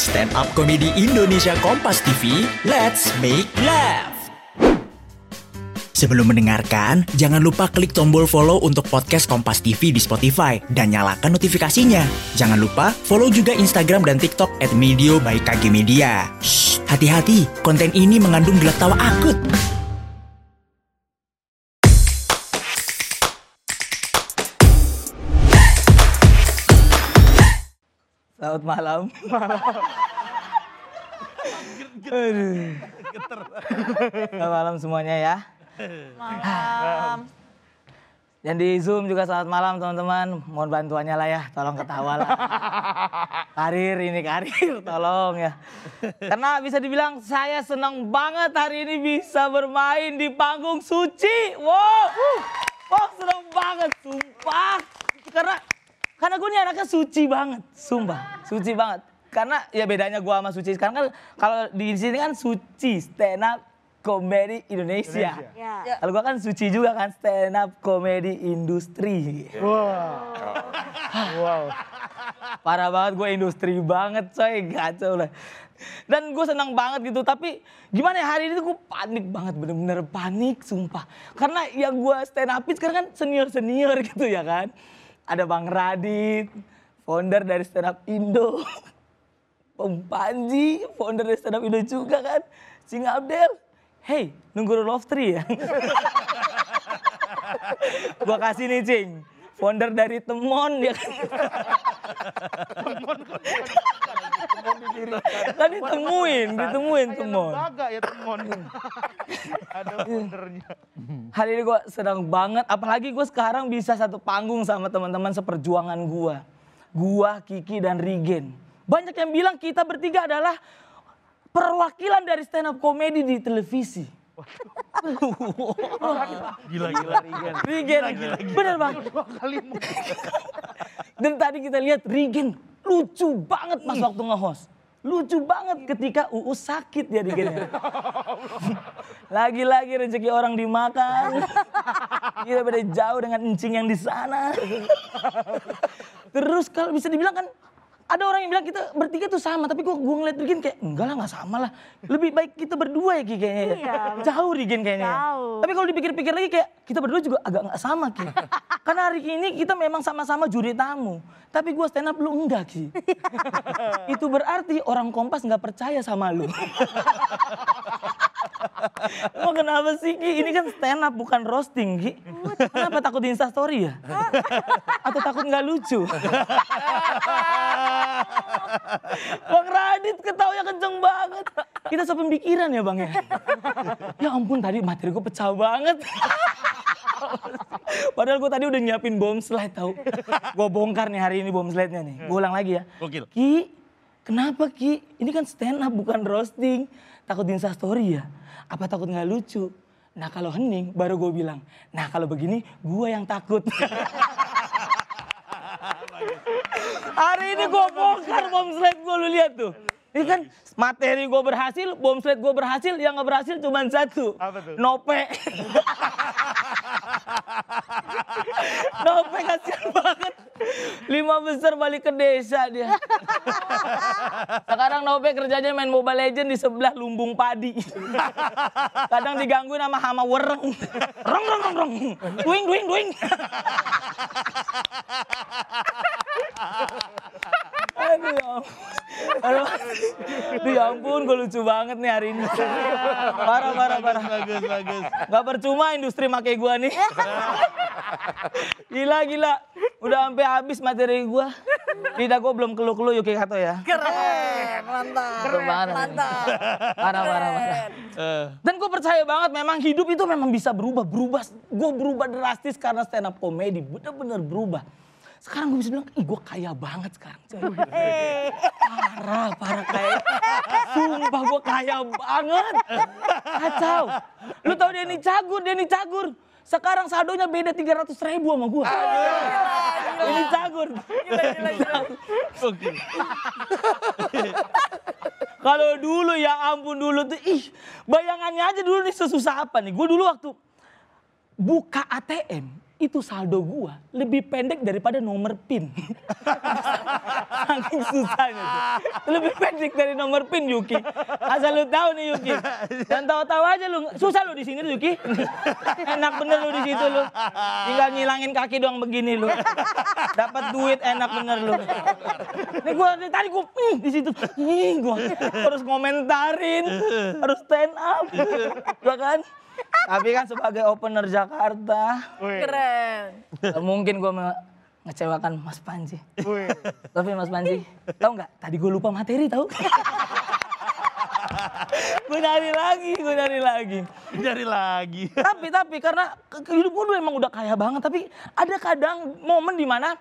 Stand Up Comedy Indonesia Kompas TV, let's make laugh. Sebelum mendengarkan, jangan lupa klik tombol follow untuk podcast Kompas TV di Spotify dan nyalakan notifikasinya. Jangan lupa follow juga Instagram dan TikTok Medio by KG hati-hati, konten ini mengandung gelak tawa akut. Selamat malam. Aduh. Selamat malam semuanya ya. Malam. Dan di Zoom juga selamat malam teman-teman. Mohon bantuannya lah ya, tolong ketawa lah. Karir ini karir, tolong ya. Karena bisa dibilang saya senang banget hari ini bisa bermain di panggung suci. Wow, wow senang banget, sumpah. Karena karena gue nih anaknya suci banget, sumpah, suci banget. Karena ya bedanya gue sama suci sekarang kan kalau di sini kan suci stand up komedi Indonesia. Ya. Kalau gua kan suci juga kan stand up komedi industri. Wow. Parah banget gue industri banget coy, kacau lah. Dan gue senang banget gitu, tapi gimana ya hari ini tuh gue panik banget, bener-bener panik sumpah. Karena yang gue stand upin sekarang kan senior-senior gitu ya kan. Ada Bang Radit, founder dari stand up Indo. Om Panji, founder dari stand up Indo juga kan. Sing Abdel, hey nunggu Love Tree ya. gua kasih nih Cing, founder dari Temon ya kan. kan ditemuin, ditemuin Temon. Lembaga ya temon. Ada foundernya. Hari ini gue senang banget, apalagi gue sekarang bisa satu panggung sama teman-teman seperjuangan gue. Gua, Kiki, dan Rigen. Banyak yang bilang kita bertiga adalah perwakilan dari stand up komedi di televisi. Gila gila Rigen. Rigen, bener bang. Dan tadi kita lihat Rigen lucu banget pas waktu nge-host. Lucu banget ketika UU sakit ya Rigen ya. Lagi-lagi rezeki orang dimakan. Kita beda jauh dengan encing yang di sana. Terus kalau bisa dibilang kan ada orang yang bilang kita bertiga tuh sama, tapi kok gue ngeliat Rigen kayak enggak lah nggak sama lah. Lebih baik kita berdua ya Ki kayaknya. ya. Iya. Jauh Rigen kayaknya. ya. Jauh. Tapi kalau dipikir-pikir lagi kayak kita berdua juga agak nggak sama Ki. Karena hari ini kita memang sama-sama juri tamu. Tapi gue stand up lu enggak Ki. Itu berarti orang kompas nggak percaya sama lu. Mau kenapa sih Ki? Ini kan stand up bukan roasting Ki. Kenapa takut di instastory ya? Atau takut nggak lucu? Bang Radit ketawanya kenceng banget. Kita sepemikiran ya Bang ya? Ya ampun tadi materi gue pecah banget. Padahal gue tadi udah nyiapin bom slide tau. Gue bongkar nih hari ini bom slide-nya nih. Gue ulang lagi ya. Gokil. Ki, kenapa Ki? Ini kan stand up bukan roasting. Takut di story ya? Apa takut nggak lucu? Nah kalau hening baru gue bilang, nah kalau begini gue yang takut. Hari ini gue bongkar bom slide gue lu lihat tuh. Ini kan materi gue berhasil, bom slide gue berhasil, yang nggak berhasil cuma satu. Apa tuh? Nope. Nope kasihan banget. Lima besar balik ke desa dia. Sekarang Nope kerjanya main Mobile Legend di sebelah lumbung padi. Kadang digangguin sama hama wereng. Rong rong rong rong. Duing duing duing. Aduh ya ampun. Aduh, ya ampun gue lucu banget nih hari ini. Parah, parah, parah. Bagus bagus. Gak percuma industri make gua nih. Gila, gila. Udah sampai habis materi gua. Lidah gua belum keluh-keluh Yuki Kato ya. Keren, mantap. Keren. Mantap. Parah, parah, parah. Eh, Dan gue percaya banget memang hidup itu memang bisa berubah. Berubah, gue berubah drastis karena stand up comedy. Bener-bener berubah. Sekarang gue bisa bilang, ih gue kaya banget sekarang. coy." Parah, parah kaya. Sumpah gue kaya banget. Kacau. Lu tau Denny Cagur, Denny Cagur. Sekarang saldonya beda 300 ribu sama gue. Denny Cagur. Gokil. Kalau dulu ya ampun dulu tuh ih bayangannya aja dulu nih sesusah apa nih. Gue dulu waktu buka ATM itu saldo gua lebih pendek daripada nomor PIN. Saking susahnya tuh. Lebih pendek dari nomor PIN Yuki. Asal lu tahu nih Yuki. Dan tahu-tahu aja lu susah lu di sini Yuki. enak bener lu di situ lu. Tinggal nyilangin kaki doang begini lu. Dapat duit enak bener lu. Nih gua tadi gua hmm, di situ. Nih gua harus komentarin, harus stand up. Ya kan? Tapi kan sebagai opener Jakarta, Wih. Keren. Gak mungkin gue mengecewakan Mas Panji. Wih. Tapi Mas Panji, tahu nggak? Tadi gue lupa materi tahu. gue nyari lagi, gue nyari lagi. Dari lagi. Tapi tapi karena hidup gue emang udah kaya banget. Tapi ada kadang momen di mana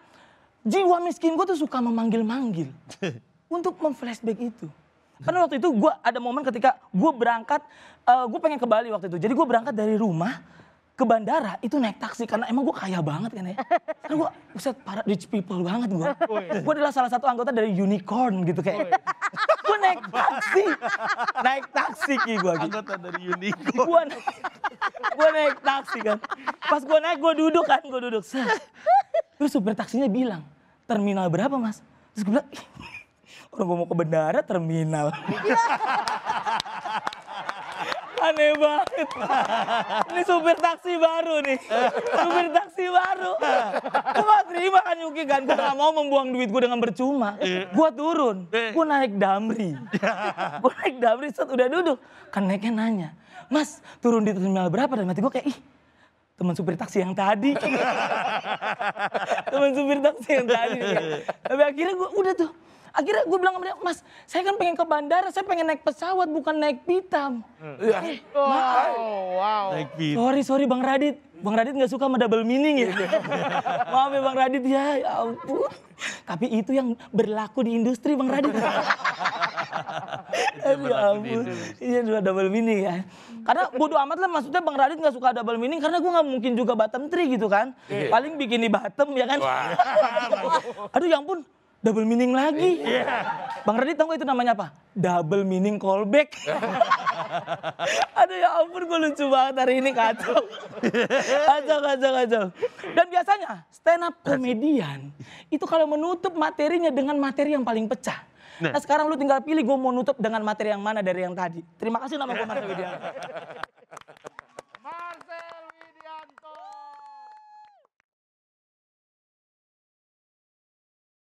jiwa miskin gue tuh suka memanggil-manggil untuk memflashback itu. Karena waktu itu gue ada momen ketika gue berangkat, gue pengen ke Bali waktu itu. Jadi gue berangkat dari rumah ke bandara itu naik taksi karena emang gue kaya banget kan ya. Karena gue buset para rich people banget gue. Gue adalah salah satu anggota dari unicorn gitu kayak. gue naik taksi, naik taksi ki gue gitu. Anggota dari Unico. Gue naik, gua naik taksi kan. Pas gue naik gue duduk kan, gue duduk. Set. Terus supir taksinya bilang, terminal berapa mas? Terus gue bilang, "Ih, orang gue mau ke bandara terminal. Aneh banget. Ini supir taksi baru nih. Supir taksi baru. Gue gak terima kan Yuki kan. Gue gak mau membuang duit gue dengan percuma. Gue turun. Gue naik damri. Gue naik damri set udah duduk. Kan naiknya nanya. Mas turun di terminal berapa? Dan mati gue kayak ih teman supir taksi yang tadi. teman supir taksi yang tadi. Tapi akhirnya gue udah tuh. Akhirnya gue bilang sama dia, mas saya kan pengen ke bandara, saya pengen naik pesawat bukan naik pitam. Eh, maaf. Oh, wow. Naik pit. Sorry, sorry Bang Radit. Bang Radit nggak suka sama double meaning ya. Maaf ya Bang Radit ya, ya ampun. Tapi itu yang berlaku di industri Bang Radit. Aduh ya ampun. Iya dua double meaning ya. Karena bodo amat lah maksudnya Bang Radit nggak suka double meaning karena gue nggak mungkin juga bottom tree gitu kan. Paling bikin di bottom ya kan. Aduh ya ampun. Double meaning lagi. Bang Radit gak itu namanya apa? Double meaning callback. Aduh ya ampun gue lucu banget hari ini kacau. kacau, kacau, kacau. Dan biasanya stand up komedian itu kalau menutup materinya dengan materi yang paling pecah. Nah, sekarang lu tinggal pilih gue mau nutup dengan materi yang mana dari yang tadi. Terima kasih nama gue Widianto.